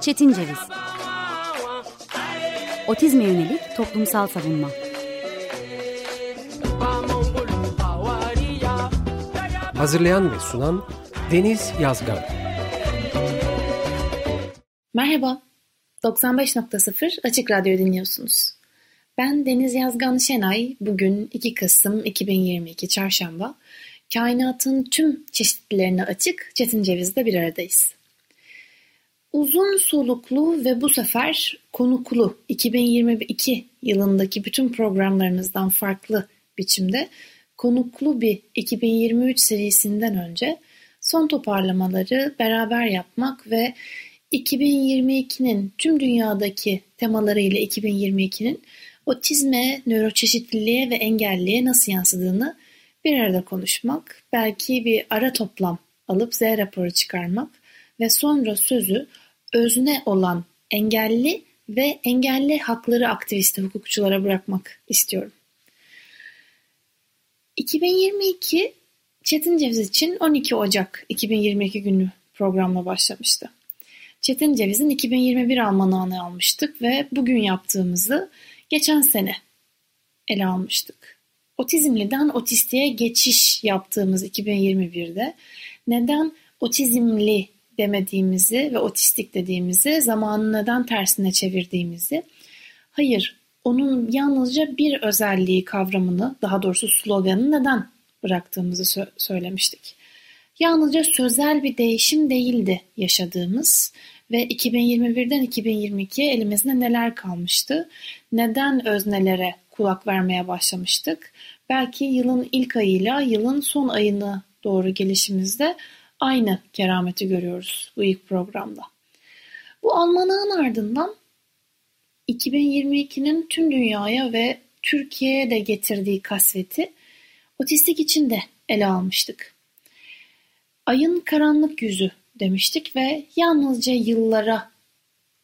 Çetin Ceviz. Otizme yönelik toplumsal savunma. Hazırlayan ve sunan Deniz Yazgan. Merhaba, 95.0 Açık Radyo dinliyorsunuz. Ben Deniz Yazgan Şenay, bugün 2 Kasım 2022 Çarşamba, kainatın tüm çeşitlilerine açık Çetin Ceviz'de bir aradayız. Uzun soluklu ve bu sefer konuklu 2022 yılındaki bütün programlarımızdan farklı biçimde konuklu bir 2023 serisinden önce son toparlamaları beraber yapmak ve 2022'nin tüm dünyadaki temalarıyla 2022'nin otizme, nöroçeşitliliğe ve engelliğe nasıl yansıdığını bir arada konuşmak, belki bir ara toplam alıp Z raporu çıkarmak ve sonra sözü özne olan engelli ve engelli hakları aktivisti hukukçulara bırakmak istiyorum. 2022 Çetin Ceviz için 12 Ocak 2022 günü programla başlamıştı. Çetin Ceviz'in 2021 almanağını almıştık ve bugün yaptığımızı geçen sene ele almıştık. Otizmliden otistiğe geçiş yaptığımız 2021'de neden otizmli demediğimizi ve otistik dediğimizi zamanı neden tersine çevirdiğimizi hayır onun yalnızca bir özelliği kavramını daha doğrusu sloganı neden bıraktığımızı sö- söylemiştik. Yalnızca sözel bir değişim değildi yaşadığımız ve 2021'den 2022'ye elimizde neler kalmıştı? Neden öznelere kulak vermeye başlamıştık? Belki yılın ilk ayıyla yılın son ayına doğru gelişimizde aynı kerameti görüyoruz bu ilk programda. Bu almanağın ardından 2022'nin tüm dünyaya ve Türkiye'ye de getirdiği kasveti otistik için de ele almıştık. Ayın karanlık yüzü demiştik ve yalnızca yıllara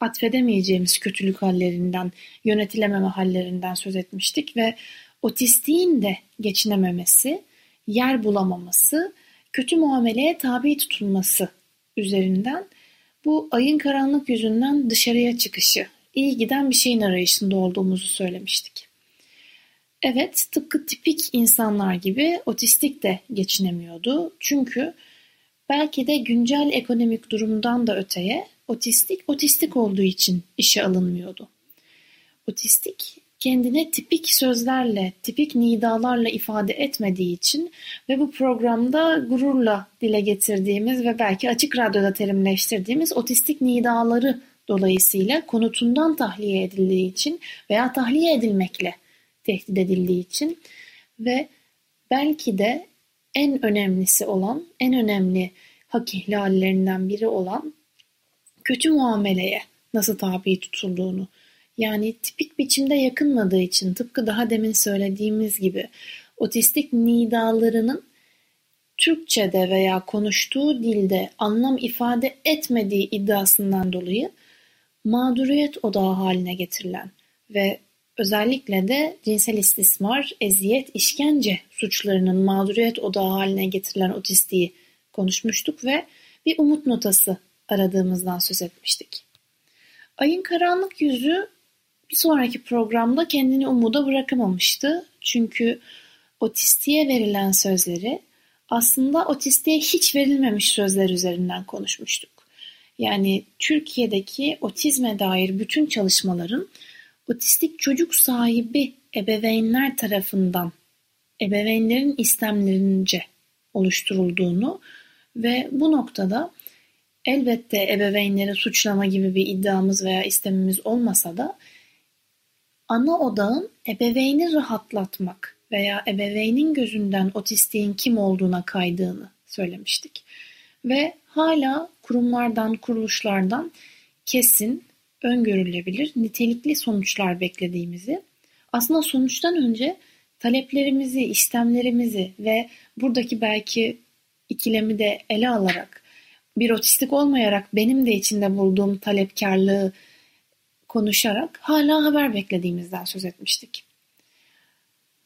atfedemeyeceğimiz kötülük hallerinden, yönetilememe hallerinden söz etmiştik ve otistiğin de geçinememesi, yer bulamaması, kötü muameleye tabi tutulması üzerinden bu ayın karanlık yüzünden dışarıya çıkışı, iyi giden bir şeyin arayışında olduğumuzu söylemiştik. Evet, tıpkı tipik insanlar gibi otistik de geçinemiyordu. Çünkü belki de güncel ekonomik durumdan da öteye otistik otistik olduğu için işe alınmıyordu. Otistik kendine tipik sözlerle, tipik nidalarla ifade etmediği için ve bu programda gururla dile getirdiğimiz ve belki açık radyoda terimleştirdiğimiz otistik nidaları dolayısıyla konutundan tahliye edildiği için veya tahliye edilmekle tehdit edildiği için ve belki de en önemlisi olan, en önemli hak ihlallerinden biri olan kötü muameleye nasıl tabi tutulduğunu, yani tipik biçimde yakınmadığı için tıpkı daha demin söylediğimiz gibi otistik nidalarının Türkçe'de veya konuştuğu dilde anlam ifade etmediği iddiasından dolayı mağduriyet odağı haline getirilen ve özellikle de cinsel istismar, eziyet, işkence suçlarının mağduriyet odağı haline getirilen otistiği konuşmuştuk ve bir umut notası aradığımızdan söz etmiştik. Ayın karanlık yüzü bir sonraki programda kendini umuda bırakamamıştı. Çünkü otistiğe verilen sözleri aslında otistiğe hiç verilmemiş sözler üzerinden konuşmuştuk. Yani Türkiye'deki otizme dair bütün çalışmaların otistik çocuk sahibi ebeveynler tarafından ebeveynlerin istemlerince oluşturulduğunu ve bu noktada elbette ebeveynleri suçlama gibi bir iddiamız veya istemimiz olmasa da ana odağın ebeveyni rahatlatmak veya ebeveynin gözünden otistiğin kim olduğuna kaydığını söylemiştik. Ve hala kurumlardan, kuruluşlardan kesin, öngörülebilir, nitelikli sonuçlar beklediğimizi, aslında sonuçtan önce taleplerimizi, istemlerimizi ve buradaki belki ikilemi de ele alarak bir otistik olmayarak benim de içinde bulduğum talepkarlığı konuşarak hala haber beklediğimizden söz etmiştik.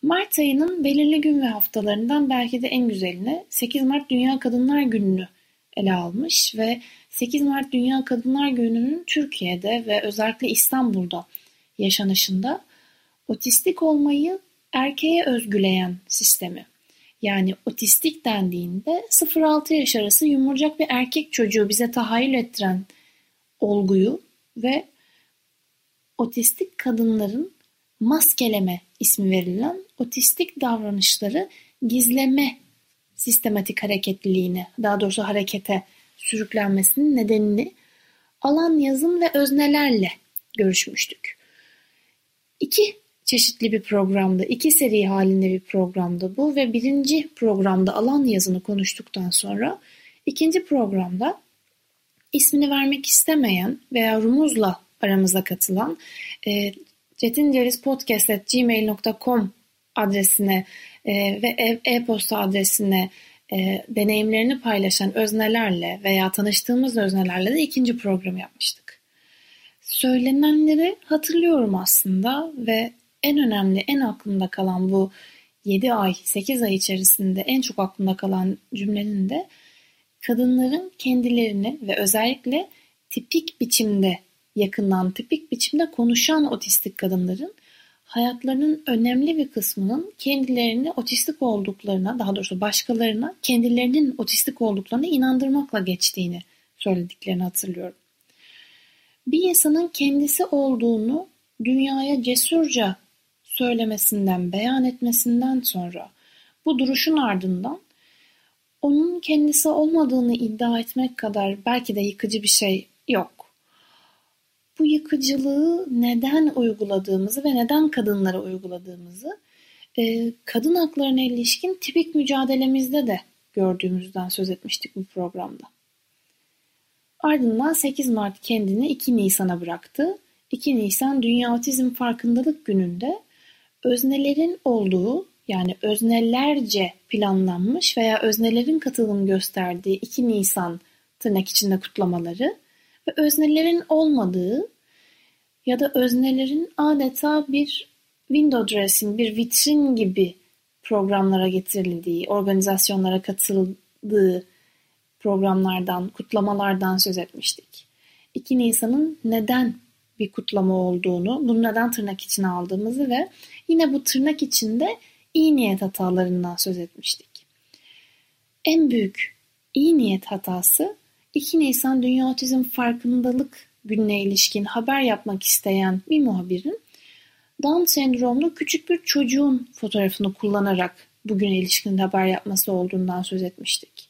Mart ayının belirli gün ve haftalarından belki de en güzeline 8 Mart Dünya Kadınlar Günü'nü ele almış ve 8 Mart Dünya Kadınlar Günü'nün Türkiye'de ve özellikle İstanbul'da yaşanışında otistik olmayı erkeğe özgüleyen sistemi. Yani otistik dendiğinde 0-6 yaş arası yumurcak bir erkek çocuğu bize tahayyül ettiren olguyu ve otistik kadınların maskeleme ismi verilen otistik davranışları gizleme sistematik hareketliliğini, daha doğrusu harekete sürüklenmesinin nedenini alan yazım ve öznelerle görüşmüştük. İki çeşitli bir programda, iki seri halinde bir programda bu ve birinci programda alan yazını konuştuktan sonra ikinci programda ismini vermek istemeyen veya rumuzla aramıza katılan e, cetincerizpodcast.gmail.com adresine e, ve e-posta adresine e, deneyimlerini paylaşan öznelerle veya tanıştığımız öznelerle de ikinci program yapmıştık. Söylenenleri hatırlıyorum aslında ve en önemli, en aklımda kalan bu 7 ay, 8 ay içerisinde en çok aklımda kalan cümlenin de kadınların kendilerini ve özellikle tipik biçimde yakından tipik biçimde konuşan otistik kadınların hayatlarının önemli bir kısmının kendilerini otistik olduklarına, daha doğrusu başkalarına kendilerinin otistik olduklarına inandırmakla geçtiğini söylediklerini hatırlıyorum. Bir insanın kendisi olduğunu dünyaya cesurca söylemesinden, beyan etmesinden sonra bu duruşun ardından onun kendisi olmadığını iddia etmek kadar belki de yıkıcı bir şey yok bu yıkıcılığı neden uyguladığımızı ve neden kadınlara uyguladığımızı e, kadın haklarına ilişkin tipik mücadelemizde de gördüğümüzden söz etmiştik bu programda. Ardından 8 Mart kendini 2 Nisan'a bıraktı. 2 Nisan Dünya Otizm Farkındalık Günü'nde öznelerin olduğu yani öznelerce planlanmış veya öznelerin katılım gösterdiği 2 Nisan tırnak içinde kutlamaları ve öznelerin olmadığı ya da öznelerin adeta bir window dressing, bir vitrin gibi programlara getirildiği, organizasyonlara katıldığı programlardan, kutlamalardan söz etmiştik. 2 Nisan'ın neden bir kutlama olduğunu, bunu neden tırnak içine aldığımızı ve yine bu tırnak içinde iyi niyet hatalarından söz etmiştik. En büyük iyi niyet hatası 2 Nisan Dünya Otizm Farkındalık Günü'ne ilişkin haber yapmak isteyen bir muhabirin Down sendromlu küçük bir çocuğun fotoğrafını kullanarak bugüne ilişkin haber yapması olduğundan söz etmiştik.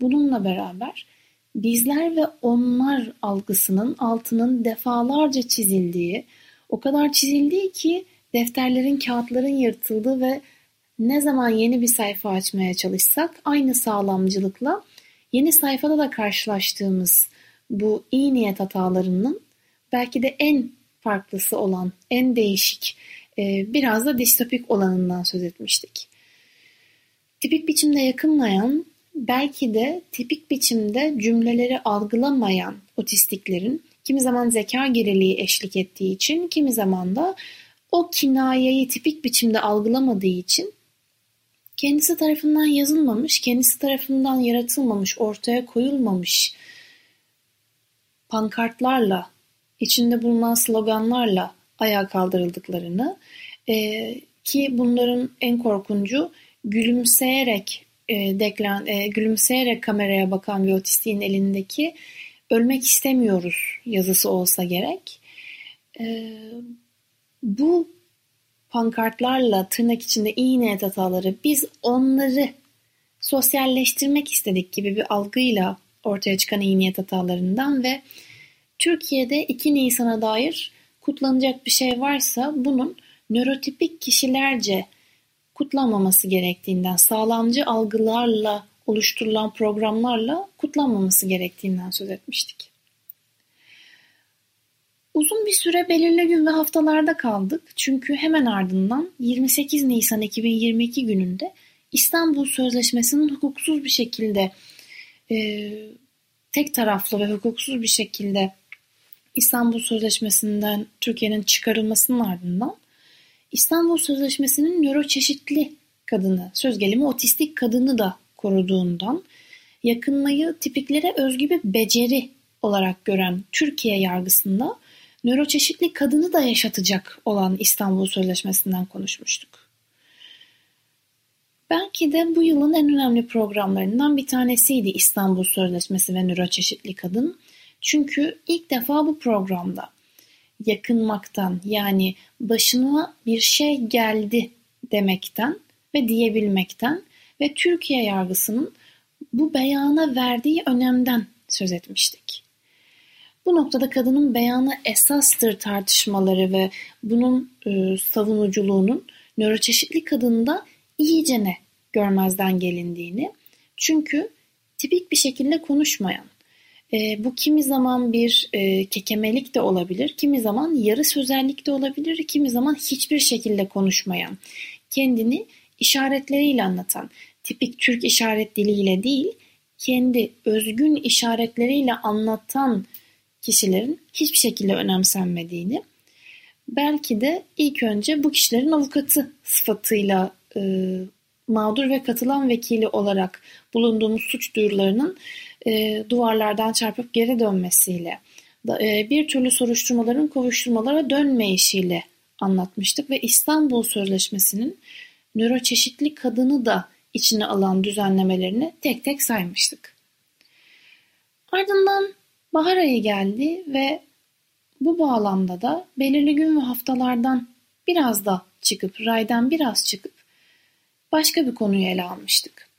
Bununla beraber bizler ve onlar algısının altının defalarca çizildiği, o kadar çizildiği ki defterlerin, kağıtların yırtıldığı ve ne zaman yeni bir sayfa açmaya çalışsak aynı sağlamcılıkla Yeni sayfada da karşılaştığımız bu iyi niyet hatalarının belki de en farklısı olan, en değişik, e, biraz da distopik olanından söz etmiştik. Tipik biçimde yakınmayan, belki de tipik biçimde cümleleri algılamayan otistiklerin kimi zaman zeka geriliği eşlik ettiği için, kimi zaman da o kinayeyi tipik biçimde algılamadığı için kendisi tarafından yazılmamış, kendisi tarafından yaratılmamış, ortaya koyulmamış pankartlarla, içinde bulunan sloganlarla ayağa kaldırıldıklarını e, ki bunların en korkuncu gülümseyerek e, deklan, e, gülümseyerek kameraya bakan bir otistiğin elindeki ölmek istemiyoruz yazısı olsa gerek. E, bu pankartlarla tırnak içinde iyi niyet hataları biz onları sosyalleştirmek istedik gibi bir algıyla ortaya çıkan iyi niyet hatalarından ve Türkiye'de 2 Nisan'a dair kutlanacak bir şey varsa bunun nörotipik kişilerce kutlanmaması gerektiğinden, sağlamcı algılarla oluşturulan programlarla kutlanmaması gerektiğinden söz etmiştik. Uzun bir süre belirli gün ve haftalarda kaldık. Çünkü hemen ardından 28 Nisan 2022 gününde İstanbul Sözleşmesi'nin hukuksuz bir şekilde e, tek taraflı ve hukuksuz bir şekilde İstanbul Sözleşmesi'nden Türkiye'nin çıkarılmasının ardından İstanbul Sözleşmesi'nin nöroçeşitli kadını, söz gelimi otistik kadını da koruduğundan yakınmayı tipiklere özgü bir beceri olarak gören Türkiye yargısında nöroçeşitli kadını da yaşatacak olan İstanbul Sözleşmesi'nden konuşmuştuk. Belki de bu yılın en önemli programlarından bir tanesiydi İstanbul Sözleşmesi ve Nöroçeşitli Kadın. Çünkü ilk defa bu programda yakınmaktan yani başına bir şey geldi demekten ve diyebilmekten ve Türkiye yargısının bu beyana verdiği önemden söz etmiştik. Bu noktada kadının beyanı esastır tartışmaları ve bunun e, savunuculuğunun nöroçeşitli kadında iyicene görmezden gelindiğini çünkü tipik bir şekilde konuşmayan, e, bu kimi zaman bir e, kekemelik de olabilir, kimi zaman yarı sözellik de olabilir, kimi zaman hiçbir şekilde konuşmayan, kendini işaretleriyle anlatan, tipik Türk işaret diliyle değil, kendi özgün işaretleriyle anlatan kişilerin hiçbir şekilde önemsenmediğini, belki de ilk önce bu kişilerin avukatı sıfatıyla e, mağdur ve katılan vekili olarak bulunduğumuz suç duyurularının e, duvarlardan çarpıp geri dönmesiyle, da, e, bir türlü soruşturmaların kovuşturmalara dönmeyişiyle anlatmıştık ve İstanbul Sözleşmesi'nin nöroçeşitli kadını da içine alan düzenlemelerini tek tek saymıştık. Ardından bahar ayı geldi ve bu bağlamda da belirli gün ve haftalardan biraz da çıkıp, raydan biraz çıkıp başka bir konuyu ele almıştık.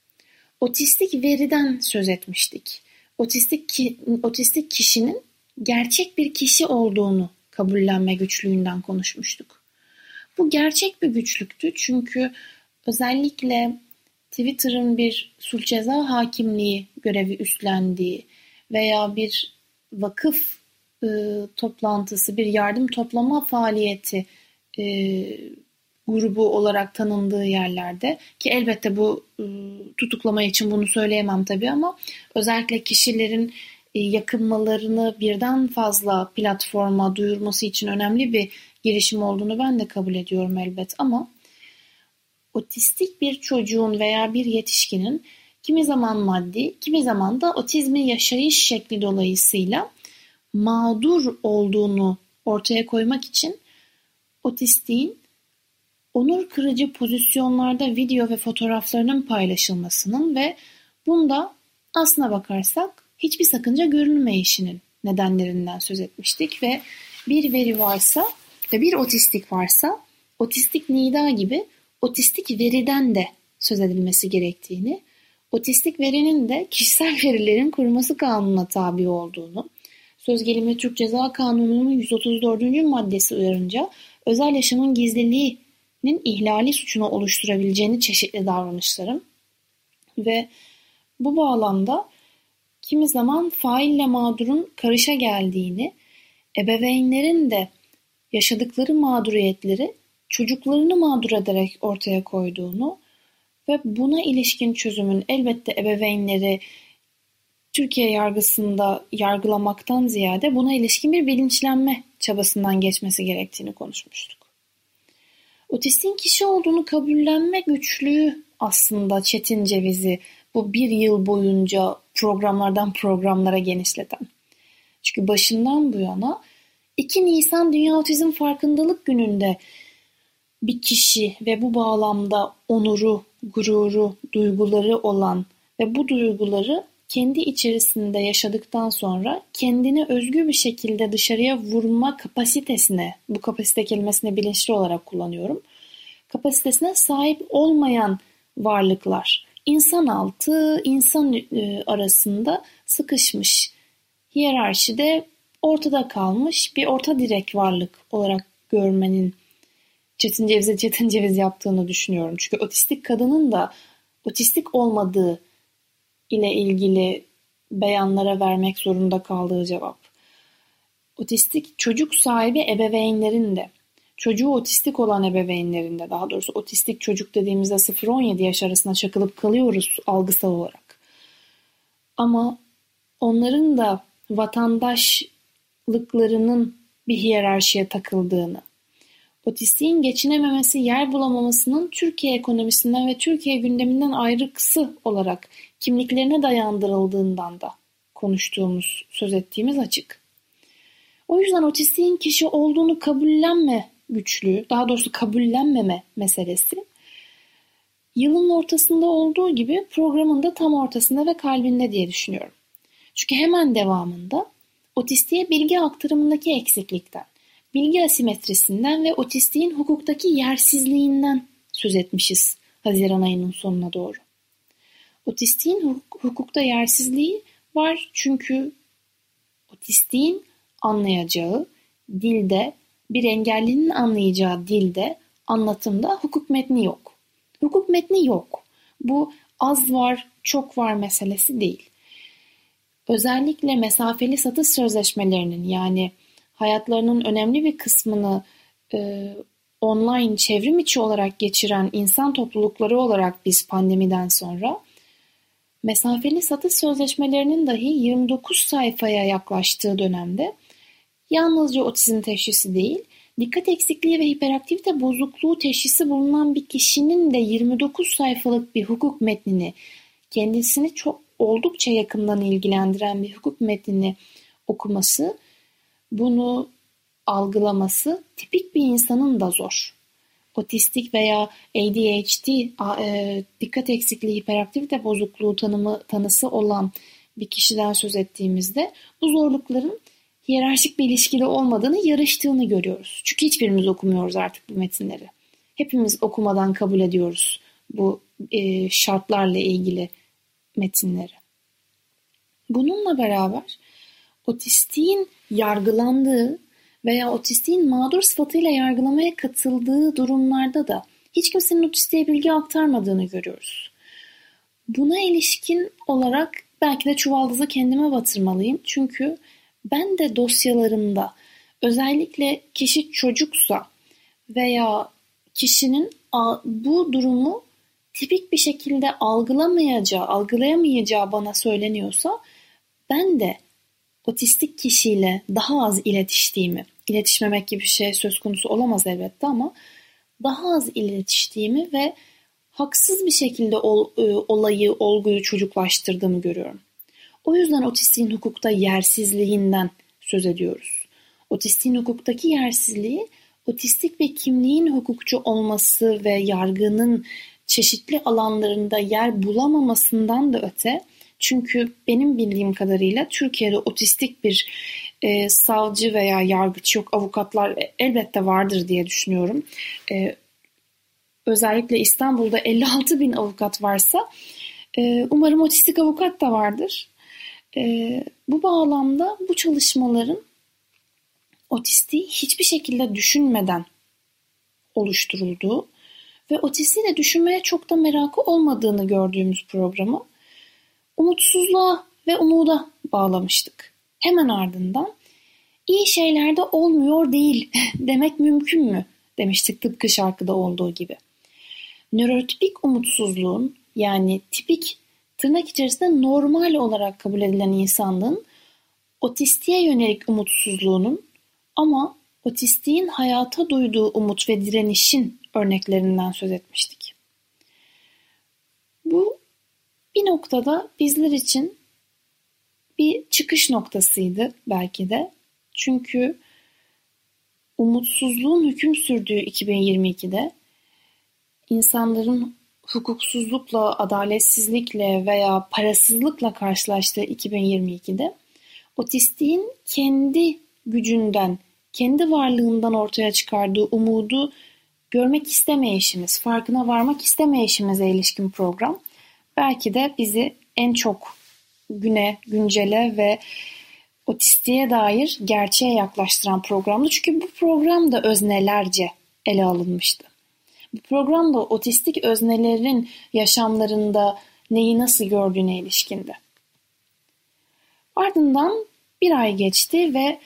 Otistik veriden söz etmiştik. Otistik, ki, otistik kişinin gerçek bir kişi olduğunu kabullenme güçlüğünden konuşmuştuk. Bu gerçek bir güçlüktü çünkü özellikle Twitter'ın bir sulh ceza hakimliği görevi üstlendiği veya bir vakıf e, toplantısı, bir yardım toplama faaliyeti e, grubu olarak tanındığı yerlerde. Ki elbette bu e, tutuklama için bunu söyleyemem tabii ama özellikle kişilerin e, yakınmalarını birden fazla platforma duyurması için önemli bir girişim olduğunu ben de kabul ediyorum elbet. Ama otistik bir çocuğun veya bir yetişkinin kimi zaman maddi, kimi zaman da otizmi yaşayış şekli dolayısıyla mağdur olduğunu ortaya koymak için otistiğin onur kırıcı pozisyonlarda video ve fotoğraflarının paylaşılmasının ve bunda aslına bakarsak hiçbir sakınca görünmeyişinin nedenlerinden söz etmiştik ve bir veri varsa ve bir otistik varsa otistik nida gibi otistik veriden de söz edilmesi gerektiğini, otistik verinin de kişisel verilerin koruması kanununa tabi olduğunu, söz gelimi Türk Ceza Kanunu'nun 134. maddesi uyarınca özel yaşamın gizliliğinin ihlali suçunu oluşturabileceğini çeşitli davranışlarım ve bu bağlamda kimi zaman faille mağdurun karışa geldiğini, ebeveynlerin de yaşadıkları mağduriyetleri çocuklarını mağdur ederek ortaya koyduğunu ve buna ilişkin çözümün elbette ebeveynleri Türkiye yargısında yargılamaktan ziyade buna ilişkin bir bilinçlenme çabasından geçmesi gerektiğini konuşmuştuk. Otistin kişi olduğunu kabullenme güçlüğü aslında Çetin Ceviz'i bu bir yıl boyunca programlardan programlara genişleten. Çünkü başından bu yana 2 Nisan Dünya Otizm Farkındalık Günü'nde bir kişi ve bu bağlamda onuru, gururu, duyguları olan ve bu duyguları kendi içerisinde yaşadıktan sonra kendini özgür bir şekilde dışarıya vurma kapasitesine, bu kapasite kelimesini bilinçli olarak kullanıyorum, kapasitesine sahip olmayan varlıklar, insan altı, insan e, arasında sıkışmış, hiyerarşide ortada kalmış bir orta direk varlık olarak görmenin Çetin Ceviz'e Çetin Ceviz yaptığını düşünüyorum. Çünkü otistik kadının da otistik olmadığı ile ilgili beyanlara vermek zorunda kaldığı cevap. Otistik çocuk sahibi ebeveynlerin de, çocuğu otistik olan ebeveynlerin de, daha doğrusu otistik çocuk dediğimizde 0-17 yaş arasında çakılıp kalıyoruz algısal olarak. Ama onların da vatandaşlıklarının bir hiyerarşiye takıldığını, otistiğin geçinememesi, yer bulamamasının Türkiye ekonomisinden ve Türkiye gündeminden ayrıksı olarak kimliklerine dayandırıldığından da konuştuğumuz, söz ettiğimiz açık. O yüzden otistiğin kişi olduğunu kabullenme güçlüğü, daha doğrusu kabullenmeme meselesi yılın ortasında olduğu gibi programın da tam ortasında ve kalbinde diye düşünüyorum. Çünkü hemen devamında otistiğe bilgi aktarımındaki eksiklikten, bilgi asimetrisinden ve otistiğin hukuktaki yersizliğinden söz etmişiz Haziran ayının sonuna doğru. Otistiğin hukukta yersizliği var çünkü otistiğin anlayacağı dilde, bir engellinin anlayacağı dilde, anlatımda hukuk metni yok. Hukuk metni yok. Bu az var, çok var meselesi değil. Özellikle mesafeli satış sözleşmelerinin yani hayatlarının önemli bir kısmını e, online çevrim içi olarak geçiren insan toplulukları olarak biz pandemiden sonra mesafeli satış sözleşmelerinin dahi 29 sayfaya yaklaştığı dönemde yalnızca otizm teşhisi değil, dikkat eksikliği ve hiperaktivite bozukluğu teşhisi bulunan bir kişinin de 29 sayfalık bir hukuk metnini kendisini çok oldukça yakından ilgilendiren bir hukuk metnini okuması, bunu algılaması tipik bir insanın da zor. Otistik veya ADHD, e, dikkat eksikliği, hiperaktivite bozukluğu tanımı tanısı olan bir kişiden söz ettiğimizde bu zorlukların hiyerarşik bir ilişkili olmadığını, yarıştığını görüyoruz. Çünkü hiçbirimiz okumuyoruz artık bu metinleri. Hepimiz okumadan kabul ediyoruz bu e, şartlarla ilgili metinleri. Bununla beraber otistiğin yargılandığı veya otistiğin mağdur sıfatıyla yargılamaya katıldığı durumlarda da hiç kimsenin otistiğe bilgi aktarmadığını görüyoruz. Buna ilişkin olarak belki de çuvaldızı kendime batırmalıyım. Çünkü ben de dosyalarımda özellikle kişi çocuksa veya kişinin bu durumu tipik bir şekilde algılamayacağı, algılayamayacağı bana söyleniyorsa ben de otistik kişiyle daha az iletiştiğimi, iletişmemek gibi bir şey söz konusu olamaz elbette ama daha az iletiştiğimi ve haksız bir şekilde ol, e, olayı, olguyu çocuklaştırdığımı görüyorum. O yüzden otistiğin hukukta yersizliğinden söz ediyoruz. Otistiğin hukuktaki yersizliği, otistik bir kimliğin hukukçu olması ve yargının çeşitli alanlarında yer bulamamasından da öte, çünkü benim bildiğim kadarıyla Türkiye'de otistik bir e, savcı veya yargıç yok, avukatlar elbette vardır diye düşünüyorum. E, özellikle İstanbul'da 56 bin avukat varsa e, umarım otistik avukat da vardır. E, bu bağlamda bu çalışmaların otistiği hiçbir şekilde düşünmeden oluşturulduğu ve otistiği de düşünmeye çok da merakı olmadığını gördüğümüz programı umutsuzluğa ve umuda bağlamıştık. Hemen ardından iyi şeyler de olmuyor değil demek mümkün mü demiştik tıpkı şarkıda olduğu gibi. Nörotipik umutsuzluğun yani tipik tırnak içerisinde normal olarak kabul edilen insanlığın otistiğe yönelik umutsuzluğunun ama otistiğin hayata duyduğu umut ve direnişin örneklerinden söz etmiştik. Bu bir noktada bizler için bir çıkış noktasıydı belki de. Çünkü umutsuzluğun hüküm sürdüğü 2022'de insanların hukuksuzlukla, adaletsizlikle veya parasızlıkla karşılaştığı 2022'de otistiğin kendi gücünden, kendi varlığından ortaya çıkardığı umudu görmek istemeyişimiz, farkına varmak istemeyişimize ilişkin program belki de bizi en çok güne, güncele ve otistiğe dair gerçeğe yaklaştıran programdı. Çünkü bu program da öznelerce ele alınmıştı. Bu program da otistik öznelerin yaşamlarında neyi nasıl gördüğüne ilişkindi. Ardından bir ay geçti ve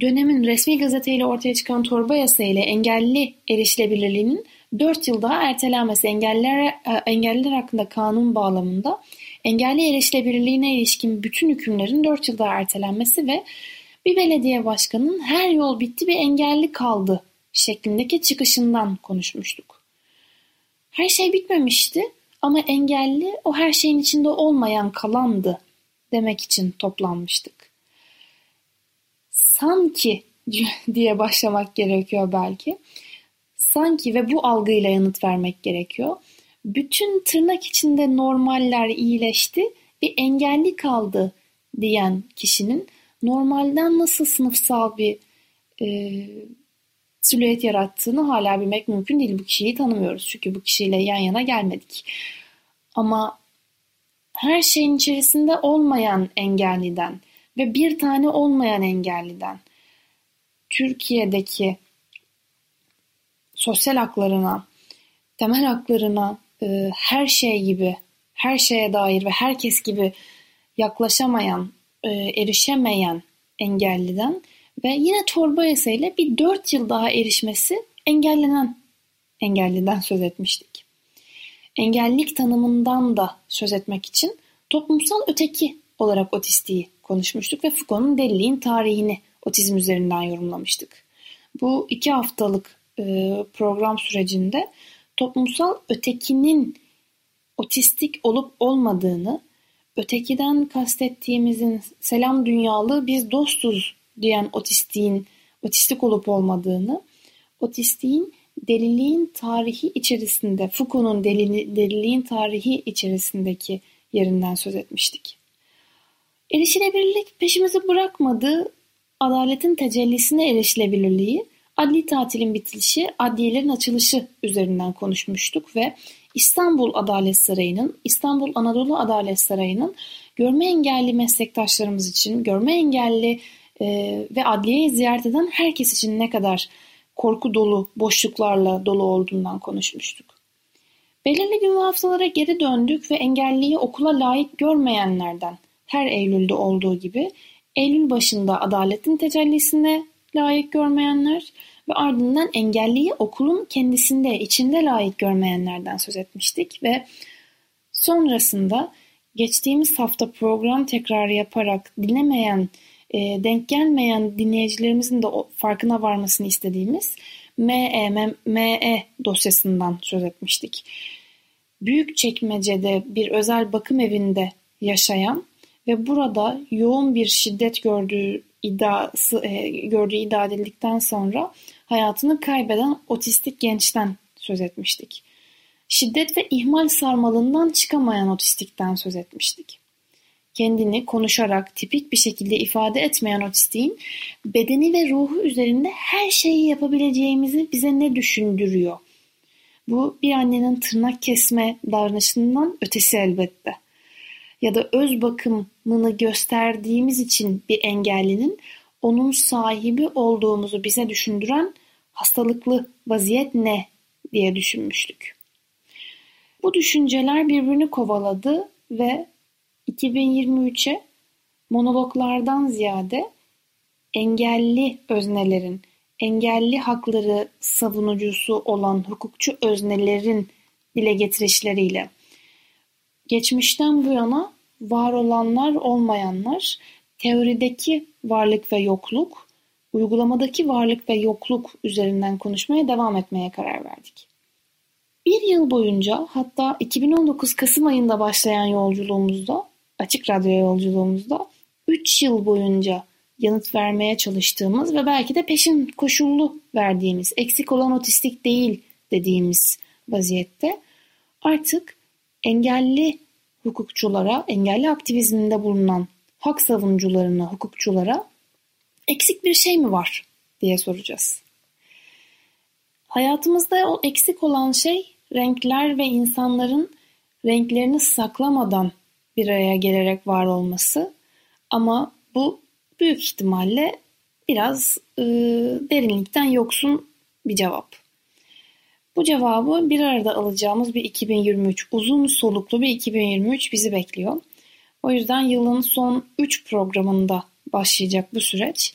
dönemin resmi gazeteyle ortaya çıkan torba yasayla engelli erişilebilirliğinin 4 yıl daha ertelenmesi engeller, e, engelliler hakkında kanun bağlamında engelli erişilebilirliğine ilişkin bütün hükümlerin 4 yıl daha ertelenmesi ve bir belediye başkanının her yol bitti bir engelli kaldı şeklindeki çıkışından konuşmuştuk. Her şey bitmemişti ama engelli o her şeyin içinde olmayan kalandı demek için toplanmıştık. Sanki diye başlamak gerekiyor belki. Sanki ve bu algıyla yanıt vermek gerekiyor. Bütün tırnak içinde normaller iyileşti, bir engelli kaldı diyen kişinin normalden nasıl sınıfsal bir e, silüet yarattığını hala bilmek mümkün değil. Bu kişiyi tanımıyoruz çünkü bu kişiyle yan yana gelmedik. Ama her şeyin içerisinde olmayan engelliden ve bir tane olmayan engelliden Türkiye'deki sosyal haklarına, temel haklarına, e, her şey gibi, her şeye dair ve herkes gibi yaklaşamayan, e, erişemeyen engelliden ve yine torba yasayla bir dört yıl daha erişmesi engellenen engelliden söz etmiştik. Engellilik tanımından da söz etmek için toplumsal öteki olarak otistiği konuşmuştuk ve Foucault'un deliliğin tarihini otizm üzerinden yorumlamıştık. Bu iki haftalık program sürecinde toplumsal ötekinin otistik olup olmadığını, ötekiden kastettiğimizin selam dünyalı biz dostuz diyen otistiğin otistik olup olmadığını, otistiğin deliliğin tarihi içerisinde, Foucault'un deliliğin tarihi içerisindeki yerinden söz etmiştik. Erişilebilirlik peşimizi bırakmadı, adaletin tecellisine erişilebilirliği, adli tatilin bitilişi, adliyelerin açılışı üzerinden konuşmuştuk ve İstanbul Adalet Sarayı'nın, İstanbul Anadolu Adalet Sarayı'nın görme engelli meslektaşlarımız için, görme engelli e, ve adliyeyi ziyaret eden herkes için ne kadar korku dolu, boşluklarla dolu olduğundan konuşmuştuk. Belirli gün ve haftalara geri döndük ve engelliyi okula layık görmeyenlerden her Eylül'de olduğu gibi Eylül başında adaletin tecellisine layık görmeyenler ve ardından engelliyi okulun kendisinde, içinde layık görmeyenlerden söz etmiştik ve sonrasında geçtiğimiz hafta program tekrarı yaparak dinlemeyen, e, denk gelmeyen dinleyicilerimizin de farkına varmasını istediğimiz MEME ME dosyasından söz etmiştik. Büyük çekmecede bir özel bakım evinde yaşayan ve burada yoğun bir şiddet gördüğü iddiası e, gördüğü iddia edildikten sonra hayatını kaybeden otistik gençten söz etmiştik. Şiddet ve ihmal sarmalından çıkamayan otistikten söz etmiştik. Kendini konuşarak tipik bir şekilde ifade etmeyen otistiğin bedeni ve ruhu üzerinde her şeyi yapabileceğimizi bize ne düşündürüyor? Bu bir annenin tırnak kesme davranışından ötesi elbette ya da öz bakımını gösterdiğimiz için bir engellinin onun sahibi olduğumuzu bize düşündüren hastalıklı vaziyet ne diye düşünmüştük. Bu düşünceler birbirini kovaladı ve 2023'e monologlardan ziyade engelli öznelerin, engelli hakları savunucusu olan hukukçu öznelerin dile getirişleriyle Geçmişten bu yana var olanlar olmayanlar, teorideki varlık ve yokluk, uygulamadaki varlık ve yokluk üzerinden konuşmaya devam etmeye karar verdik. Bir yıl boyunca hatta 2019 Kasım ayında başlayan yolculuğumuzda, Açık Radyo yolculuğumuzda 3 yıl boyunca yanıt vermeye çalıştığımız ve belki de peşin koşullu verdiğimiz, eksik olan otistik değil dediğimiz vaziyette artık engelli hukukçulara, engelli aktivizminde bulunan hak savunucularına, hukukçulara eksik bir şey mi var diye soracağız. Hayatımızda o eksik olan şey renkler ve insanların renklerini saklamadan bir araya gelerek var olması. Ama bu büyük ihtimalle biraz e, derinlikten yoksun bir cevap. Bu cevabı bir arada alacağımız bir 2023, uzun soluklu bir 2023 bizi bekliyor. O yüzden yılın son 3 programında başlayacak bu süreç.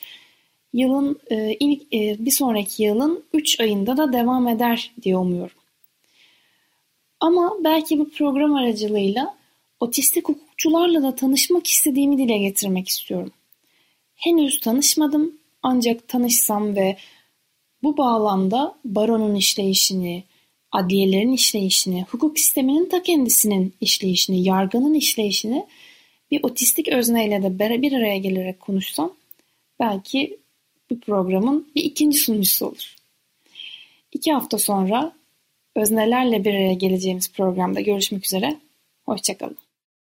Yılın e, ilk e, bir sonraki yılın 3 ayında da devam eder diye umuyorum. Ama belki bu program aracılığıyla otistik hukukçularla da tanışmak istediğimi dile getirmek istiyorum. Henüz tanışmadım ancak tanışsam ve bu bağlamda baronun işleyişini, adliyelerin işleyişini, hukuk sisteminin ta kendisinin işleyişini, yargının işleyişini bir otistik özneyle de bir araya gelerek konuşsam belki bu programın bir ikinci sunucusu olur. İki hafta sonra öznelerle bir araya geleceğimiz programda görüşmek üzere. Hoşçakalın.